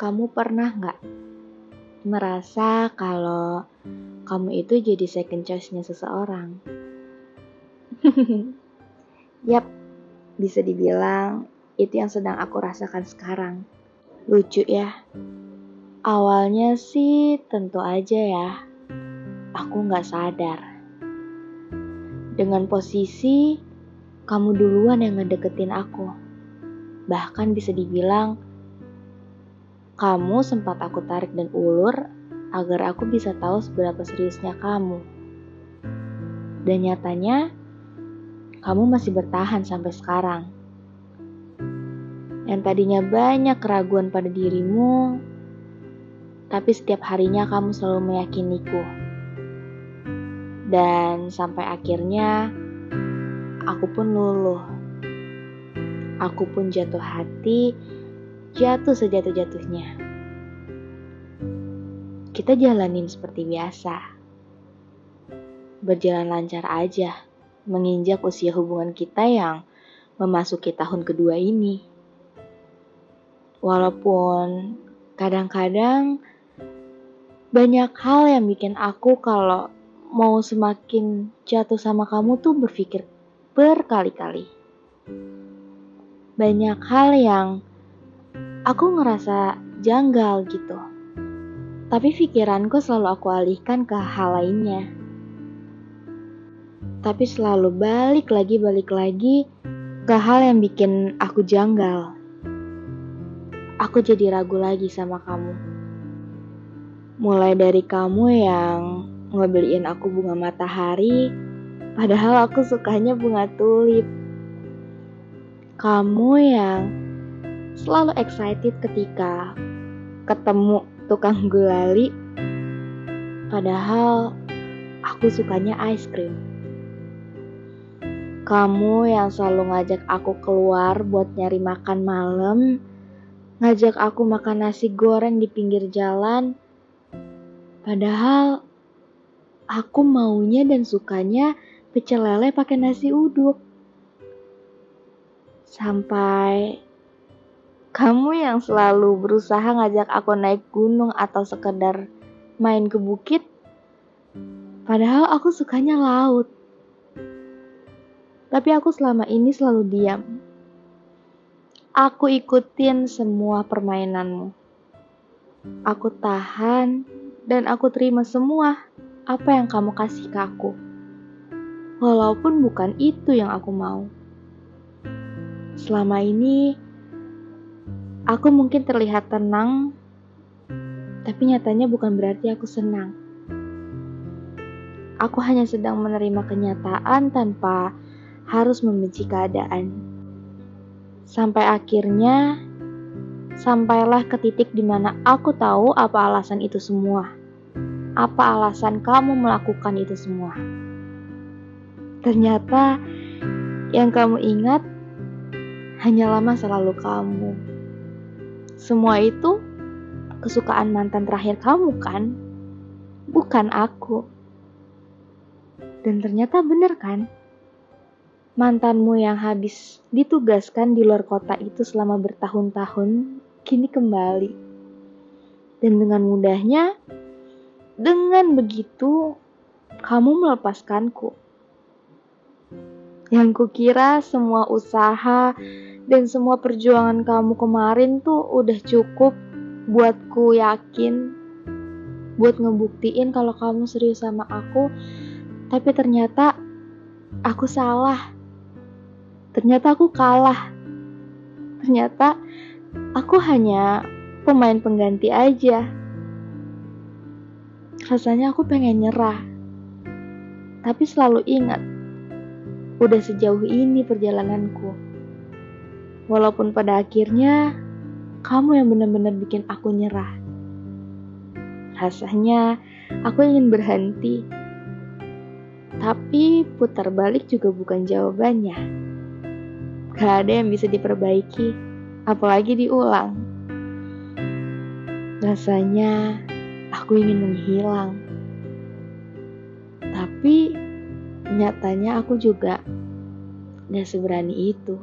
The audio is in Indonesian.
Kamu pernah nggak merasa kalau kamu itu jadi second choice-nya seseorang? Yap, bisa dibilang itu yang sedang aku rasakan sekarang. Lucu ya. Awalnya sih tentu aja ya, aku nggak sadar. Dengan posisi kamu duluan yang ngedeketin aku. Bahkan bisa dibilang kamu sempat aku tarik dan ulur agar aku bisa tahu seberapa seriusnya kamu. Dan nyatanya, kamu masih bertahan sampai sekarang. Yang tadinya banyak keraguan pada dirimu, tapi setiap harinya kamu selalu meyakiniku. Dan sampai akhirnya, aku pun luluh. Aku pun jatuh hati jatuh sejatuh-jatuhnya. Kita jalanin seperti biasa. Berjalan lancar aja, menginjak usia hubungan kita yang memasuki tahun kedua ini. Walaupun kadang-kadang banyak hal yang bikin aku kalau mau semakin jatuh sama kamu tuh berpikir berkali-kali. Banyak hal yang aku ngerasa janggal gitu. Tapi pikiranku selalu aku alihkan ke hal lainnya. Tapi selalu balik lagi, balik lagi ke hal yang bikin aku janggal. Aku jadi ragu lagi sama kamu. Mulai dari kamu yang ngebeliin aku bunga matahari, padahal aku sukanya bunga tulip. Kamu yang selalu excited ketika ketemu tukang gulali. Padahal aku sukanya ice cream. Kamu yang selalu ngajak aku keluar buat nyari makan malam, ngajak aku makan nasi goreng di pinggir jalan. Padahal aku maunya dan sukanya pecel lele pakai nasi uduk. Sampai kamu yang selalu berusaha ngajak aku naik gunung atau sekedar main ke bukit, padahal aku sukanya laut. Tapi aku selama ini selalu diam. Aku ikutin semua permainanmu. Aku tahan dan aku terima semua apa yang kamu kasih ke aku. Walaupun bukan itu yang aku mau. Selama ini, Aku mungkin terlihat tenang, tapi nyatanya bukan berarti aku senang. Aku hanya sedang menerima kenyataan tanpa harus membenci keadaan. Sampai akhirnya, sampailah ke titik di mana aku tahu apa alasan itu semua. Apa alasan kamu melakukan itu semua? Ternyata yang kamu ingat hanyalah masa lalu kamu. Semua itu kesukaan mantan terakhir kamu kan? Bukan aku. Dan ternyata bener kan? Mantanmu yang habis ditugaskan di luar kota itu selama bertahun-tahun, kini kembali. Dan dengan mudahnya, dengan begitu, kamu melepaskanku. Yang kukira semua usaha dan semua perjuangan kamu kemarin tuh udah cukup buatku yakin buat ngebuktiin kalau kamu serius sama aku. Tapi ternyata aku salah. Ternyata aku kalah. Ternyata aku hanya pemain pengganti aja. Rasanya aku pengen nyerah. Tapi selalu ingat udah sejauh ini perjalananku Walaupun pada akhirnya kamu yang benar-benar bikin aku nyerah. Rasanya aku ingin berhenti. Tapi putar balik juga bukan jawabannya. Gak ada yang bisa diperbaiki, apalagi diulang. Rasanya aku ingin menghilang. Tapi nyatanya aku juga gak seberani itu.